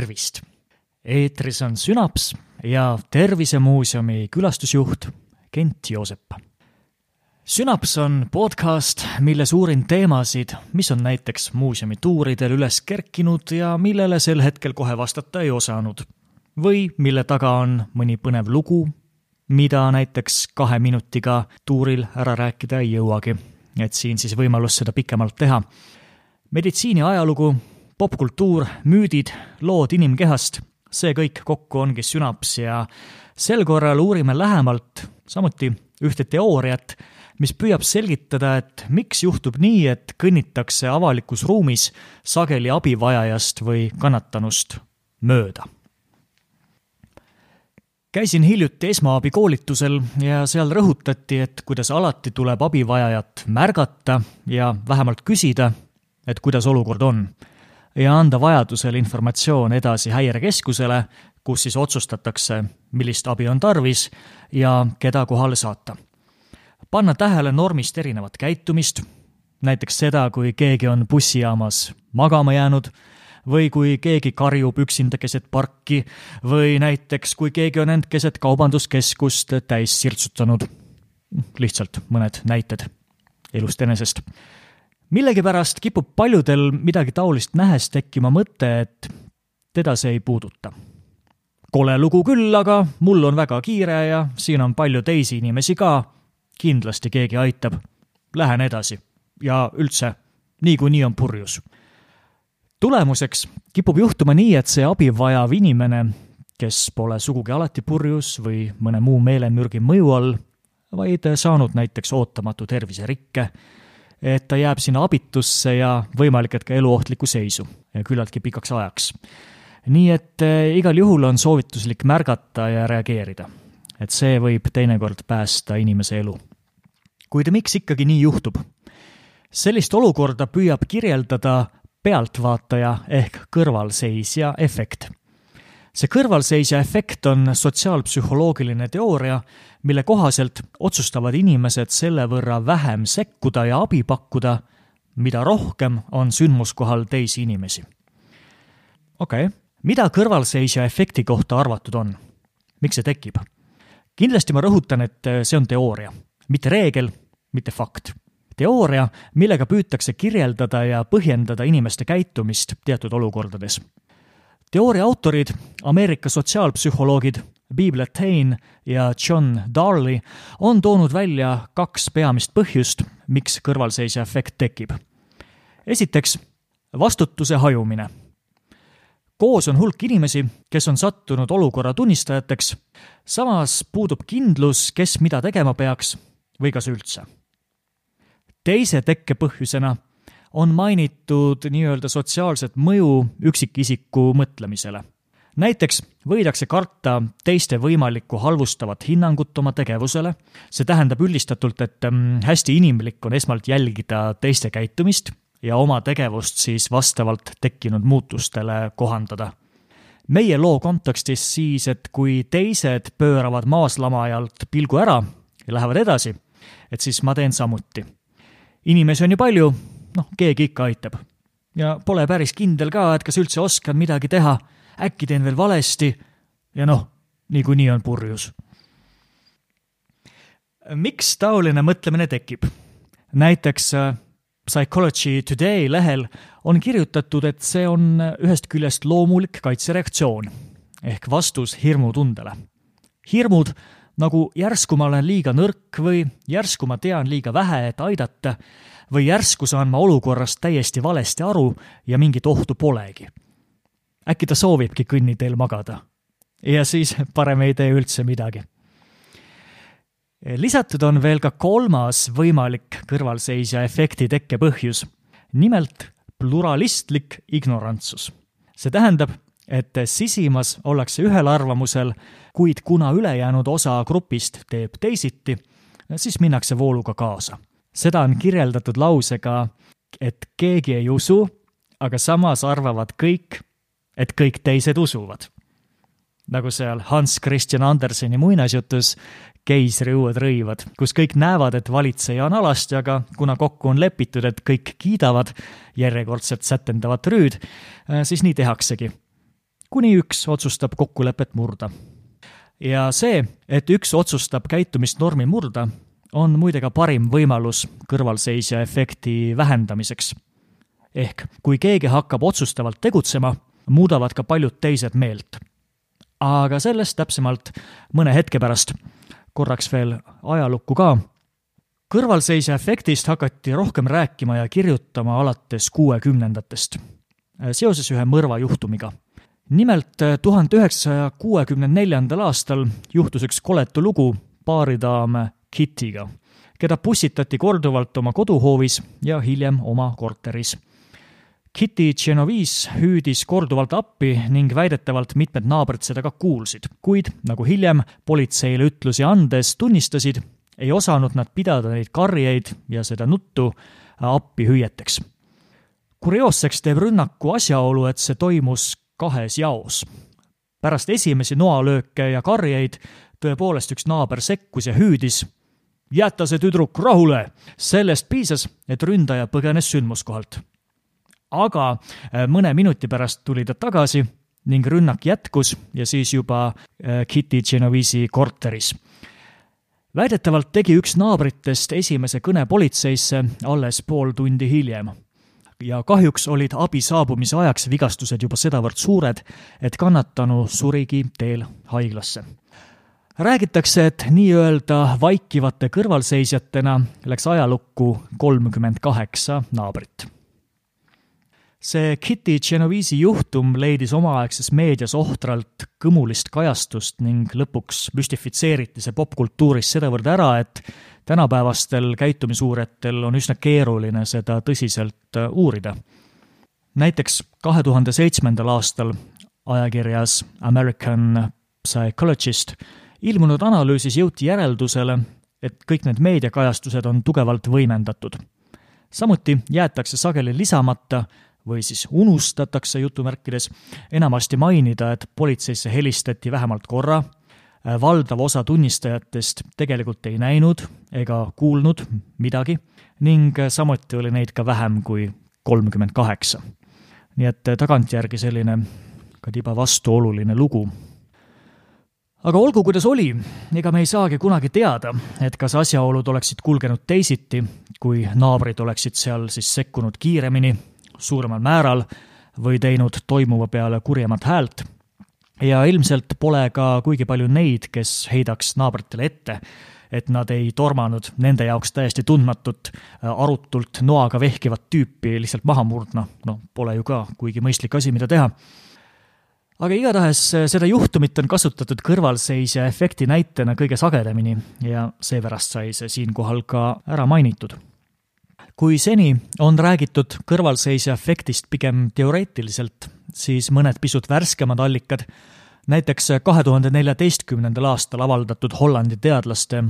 tervist! eetris on Sünaps ja Tervisemuuseumi külastusjuht Kent Joosep. Sünaps on podcast, milles uurin teemasid, mis on näiteks muuseumi tuuridel üles kerkinud ja millele sel hetkel kohe vastata ei osanud. või mille taga on mõni põnev lugu, mida näiteks kahe minutiga tuuril ära rääkida ei jõuagi. et siin siis võimalus seda pikemalt teha. meditsiini ajalugu popkultuur, müüdid, lood inimkehast, see kõik kokku ongi sünaps ja sel korral uurime lähemalt samuti ühte teooriat, mis püüab selgitada, et miks juhtub nii, et kõnnitakse avalikus ruumis sageli abivajajast või kannatanust mööda. käisin hiljuti esmaabikoolitusel ja seal rõhutati, et kuidas alati tuleb abivajajat märgata ja vähemalt küsida, et kuidas olukord on ja anda vajadusel informatsioon edasi häirekeskusele, kus siis otsustatakse, millist abi on tarvis ja keda kohale saata. panna tähele normist erinevat käitumist, näiteks seda, kui keegi on bussijaamas magama jäänud, või kui keegi karjub üksinda keset parki, või näiteks kui keegi on end keset kaubanduskeskust täis sirtsutanud. lihtsalt mõned näited elust enesest millegipärast kipub paljudel midagi taolist nähes tekkima mõte, et teda see ei puuduta. kole lugu küll, aga mul on väga kiire ja siin on palju teisi inimesi ka. kindlasti keegi aitab. Lähen edasi ja üldse, niikuinii on purjus. tulemuseks kipub juhtuma nii, et see abi vajav inimene, kes pole sugugi alati purjus või mõne muu meelemürgi mõju all, vaid saanud näiteks ootamatu terviserikke et ta jääb sinna abitusse ja võimalik, et ka eluohtlikku seisu küllaltki pikaks ajaks. nii et eh, igal juhul on soovituslik märgata ja reageerida. et see võib teinekord päästa inimese elu. kuid miks ikkagi nii juhtub? sellist olukorda püüab kirjeldada pealtvaataja ehk kõrvalseisja efekt see kõrvalseisja efekt on sotsiaalpsühholoogiline teooria, mille kohaselt otsustavad inimesed selle võrra vähem sekkuda ja abi pakkuda, mida rohkem on sündmuskohal teisi inimesi. okei okay., mida kõrvalseisja efekti kohta arvatud on? miks see tekib? kindlasti ma rõhutan, et see on teooria, mitte reegel, mitte fakt teooria, millega püütakse kirjeldada ja põhjendada inimeste käitumist teatud olukordades teooria autorid, Ameerika sotsiaalpsühholoogid Bill Attain ja John Darley on toonud välja kaks peamist põhjust, miks kõrvalseisja efekt tekib. esiteks, vastutuse hajumine. koos on hulk inimesi, kes on sattunud olukorra tunnistajateks, samas puudub kindlus, kes mida tegema peaks või kas üldse. teise tekkepõhjusena on mainitud nii-öelda sotsiaalset mõju üksikisiku mõtlemisele. näiteks võidakse karta teiste võimalikku halvustavat hinnangut oma tegevusele, see tähendab üldistatult, et mm, hästi inimlik on esmalt jälgida teiste käitumist ja oma tegevust siis vastavalt tekkinud muutustele kohandada meie loo kontekstis siis, et kui teised pööravad maaslamajalt pilgu ära ja lähevad edasi, et siis ma teen samuti. inimesi on ju palju, noh, keegi ikka aitab. ja pole päris kindel ka, et kas üldse oskan midagi teha, äkki teen veel valesti ja noh, niikuinii on purjus. miks taoline mõtlemine tekib? näiteks äh, Psychology Today lehel on kirjutatud, et see on ühest küljest loomulik kaitsereaktsioon ehk vastus hirmutundele. hirmud nagu järsku ma olen liiga nõrk või järsku ma tean liiga vähe, et aidata, või järsku saan ma olukorrast täiesti valesti aru ja mingit ohtu polegi. äkki ta soovibki kõnniteel magada. ja siis parem ei tee üldse midagi. lisatud on veel ka kolmas võimalik kõrvalseisja efekti tekkepõhjus, nimelt pluralistlik ignorantsus. see tähendab, et sisimas ollakse ühel arvamusel, kuid kuna ülejäänud osa grupist teeb teisiti, siis minnakse vooluga kaasa seda on kirjeldatud lausega, et keegi ei usu, aga samas arvavad kõik, et kõik teised usuvad. nagu seal Hans Christian Anderseni muinasjutus Keisri uued rõivad, kus kõik näevad, et valitseja on alasti, aga kuna kokku on lepitud, et kõik kiidavad järjekordset sätendavat rüüd, siis nii tehaksegi. Kuni üks otsustab kokkulepet murda. ja see, et üks otsustab käitumisnormi murda, on muide ka parim võimalus kõrvalseisja efekti vähendamiseks. ehk kui keegi hakkab otsustavalt tegutsema, muudavad ka paljud teised meelt. aga sellest täpsemalt mõne hetke pärast. korraks veel ajalukku ka. kõrvalseisja efektist hakati rohkem rääkima ja kirjutama alates kuuekümnendatest, seoses ühe mõrvajuhtumiga nimelt tuhande üheksasaja kuuekümne neljandal aastal juhtus üks koletu lugu baaridaam Kittiga, keda pussitati korduvalt oma koduhoovis ja hiljem oma korteris. Kitty Genovese hüüdis korduvalt appi ning väidetavalt mitmed naabrid seda ka kuulsid, kuid nagu hiljem politseile ütlusi andes tunnistasid, ei osanud nad pidada neid karjeid ja seda nuttu appi hüüeteks. kurioosseks teeb rünnaku asjaolu, et see toimus kahes jaos. pärast esimesi noalööke ja karjeid tõepoolest üks naaber sekkus ja hüüdis jäta see tüdruk rahule. sellest piisas, et ründaja põgenes sündmuskohalt. aga äh, mõne minuti pärast tuli ta tagasi ning rünnak jätkus ja siis juba äh, Kitty Genovese'i korteris. väidetavalt tegi üks naabritest esimese kõne politseisse alles pool tundi hiljem ja kahjuks olid abi saabumise ajaks vigastused juba sedavõrd suured, et kannatanu surigi teel haiglasse räägitakse, et nii-öelda vaikivate kõrvalseisjatena läks ajalukku kolmkümmend kaheksa naabrit. See Kitty Genovese'i juhtum leidis omaaegses meedias ohtralt kõmulist kajastust ning lõpuks müstifitseeriti see popkultuuris sedavõrd ära, et tänapäevastel käitumisuurijatel on üsna keeruline seda tõsiselt uurida. näiteks kahe tuhande seitsmendal aastal ajakirjas American Psychologist ilmunud analüüsis jõuti järeldusele, et kõik need meediakajastused on tugevalt võimendatud. samuti jäetakse sageli lisamata või siis unustatakse jutumärkides enamasti mainida, et politseisse helistati vähemalt korra, valdav osa tunnistajatest tegelikult ei näinud ega kuulnud midagi ning samuti oli neid ka vähem kui kolmkümmend kaheksa. nii et tagantjärgi selline ka tiba vastuoluline lugu aga olgu, kuidas oli, ega me ei saagi kunagi teada, et kas asjaolud oleksid kulgenud teisiti, kui naabrid oleksid seal siis sekkunud kiiremini, suuremal määral või teinud toimuva peale kurjemat häält. ja ilmselt pole ka kuigi palju neid, kes heidaks naabritele ette, et nad ei tormanud nende jaoks täiesti tundmatut, arutult noaga vehkivat tüüpi lihtsalt maha murdma, noh, pole ju ka kuigi mõistlik asi, mida teha aga igatahes eh, seda juhtumit on kasutatud kõrvalseisja efekti näitena kõige sagedamini ja seepärast sai see siinkohal ka ära mainitud. Kui seni on räägitud kõrvalseisja efektist pigem teoreetiliselt, siis mõned pisut värskemad allikad, näiteks kahe tuhande neljateistkümnendal aastal avaldatud Hollandi teadlaste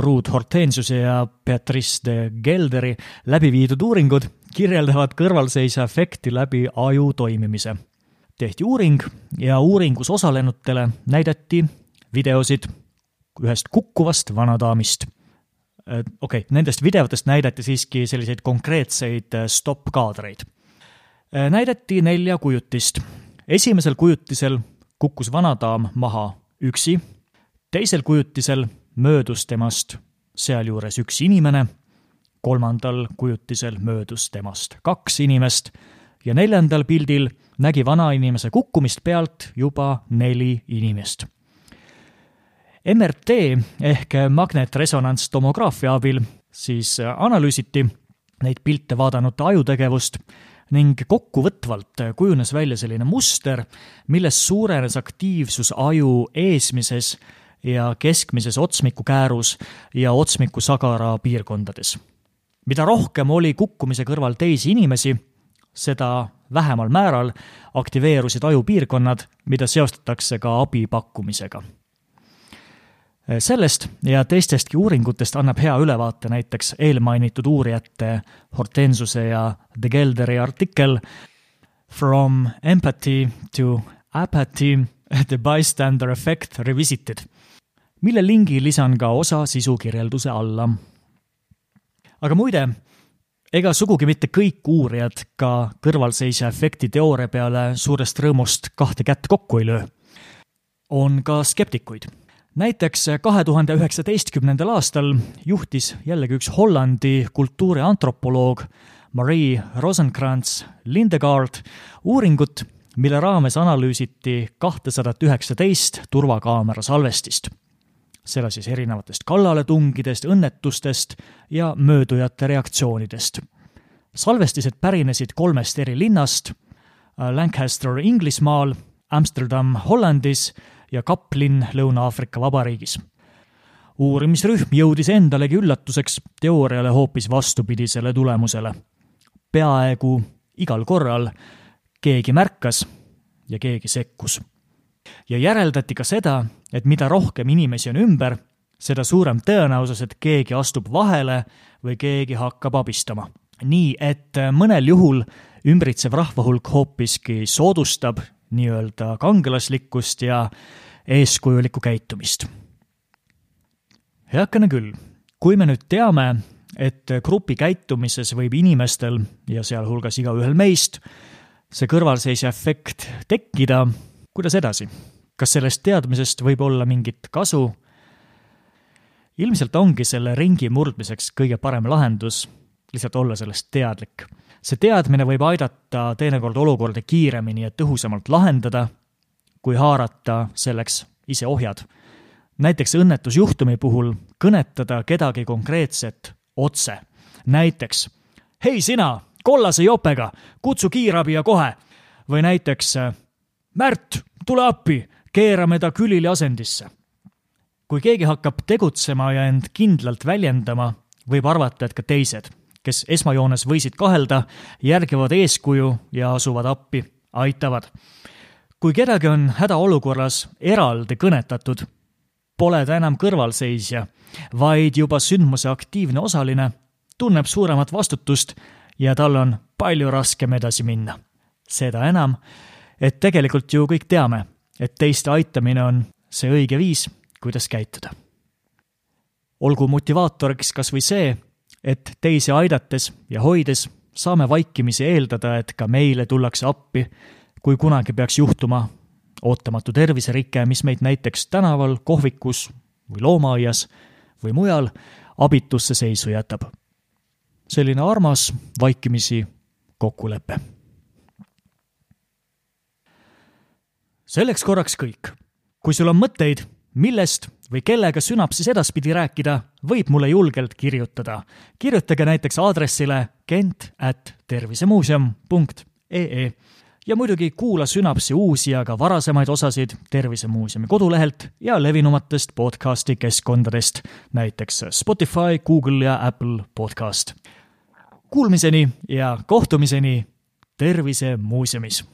Ruud Hortensiuse ja Beatrice de Gelderi läbi viidud uuringud kirjeldavad kõrvalseisja efekti läbi aju toimimise tehti uuring ja uuringus osalenutele näidati videosid ühest kukkuvast vanadaamist. Äh, okei okay,, nendest videotest näidati siiski selliseid konkreetseid äh, stopp-kaadreid. Äh, näidati nelja kujutist. esimesel kujutisel kukkus vanadaam maha üksi, teisel kujutisel möödus temast sealjuures üks inimene, kolmandal kujutisel möödus temast kaks inimest ja neljandal pildil nägi vanainimese kukkumist pealt juba neli inimest. MRT ehk magnetresonantstomograafia abil siis analüüsiti neid pilte vaadanute ajutegevust ning kokkuvõtvalt kujunes välja selline muster, milles suurenes aktiivsus aju eesmises ja keskmises otsmikukäärus ja otsmikusagara piirkondades. mida rohkem oli kukkumise kõrval teisi inimesi, seda vähemal määral aktiveerusid ajupiirkonnad, mida seostatakse ka abi pakkumisega. Sellest ja teistestki uuringutest annab hea ülevaate näiteks eelmainitud uurijate Hortensuse ja De Gelderi artikkel From empathy to apathy, the bystander effect revisited, mille lingi lisan ka osa sisukirjelduse alla. aga muide, ega sugugi mitte kõik uurijad ka kõrvalseisja efekti teooria peale suurest rõõmust kahte kätt kokku ei löö. on ka skeptikuid. Näiteks kahe tuhande üheksateistkümnendal aastal juhtis jällegi üks Hollandi kultuuriantropoloog Marie Rosenkrantz Lindegaard uuringut, mille raames analüüsiti kahtesadat üheksateist turvakaamera salvestist seda siis erinevatest kallaletungidest, õnnetustest ja möödujate reaktsioonidest. salvestised pärinesid kolmest eri linnast, Lancaster Inglismaal, Amsterdam Hollandis ja Kaplin Lõuna-Aafrika Vabariigis. uurimisrühm jõudis endalegi üllatuseks teooriale hoopis vastupidisele tulemusele. peaaegu igal korral keegi märkas ja keegi sekkus ja järeldati ka seda, et mida rohkem inimesi on ümber, seda suurem tõenäosus, et keegi astub vahele või keegi hakkab abistama. nii et mõnel juhul ümbritsev rahvahulk hoopiski soodustab nii-öelda kangelaslikkust ja eeskujulikku käitumist. heakene küll, kui me nüüd teame, et grupi käitumises võib inimestel ja sealhulgas igaühel meist see kõrvalseisja efekt tekkida, kuidas edasi? kas sellest teadmisest võib olla mingit kasu? ilmselt ongi selle ringi murdmiseks kõige parem lahendus lihtsalt olla sellest teadlik. See teadmine võib aidata teinekord olukorda kiiremini ja tõhusamalt lahendada, kui haarata selleks ise ohjad. näiteks õnnetusjuhtumi puhul kõnetada kedagi konkreetset otse. näiteks, hei sina, kollase jopega, kutsu kiirabi ja kohe. või näiteks Märt, tule appi, keerame ta külili asendisse. kui keegi hakkab tegutsema ja end kindlalt väljendama, võib arvata, et ka teised, kes esmajoones võisid kahelda, järgivad eeskuju ja asuvad appi, aitavad. kui kedagi on hädaolukorras eraldi kõnetatud, pole ta enam kõrvalseisja, vaid juba sündmuse aktiivne osaline, tunneb suuremat vastutust ja tal on palju raskem edasi minna. seda enam, et tegelikult ju kõik teame, et teiste aitamine on see õige viis, kuidas käituda. olgu motivaatoriks kas või see, et teisi aidates ja hoides saame vaikimisi eeldada, et ka meile tullakse appi, kui kunagi peaks juhtuma ootamatu terviserike, mis meid näiteks tänaval, kohvikus või loomaaias või mujal abitusse seisu jätab. selline armas vaikimisi kokkulepe selleks korraks kõik. kui sul on mõtteid, millest või kellega sünapsis edaspidi rääkida, võib mulle julgelt kirjutada. kirjutage näiteks aadressile kent at tervisemuuseum.ee ja muidugi kuula Sünapsi uusi ja ka varasemaid osasid Tervisemuuseumi kodulehelt ja levinumatest podcasti keskkondadest, näiteks Spotify, Google ja Apple podcast. Kuulmiseni ja kohtumiseni Tervisemuuseumis!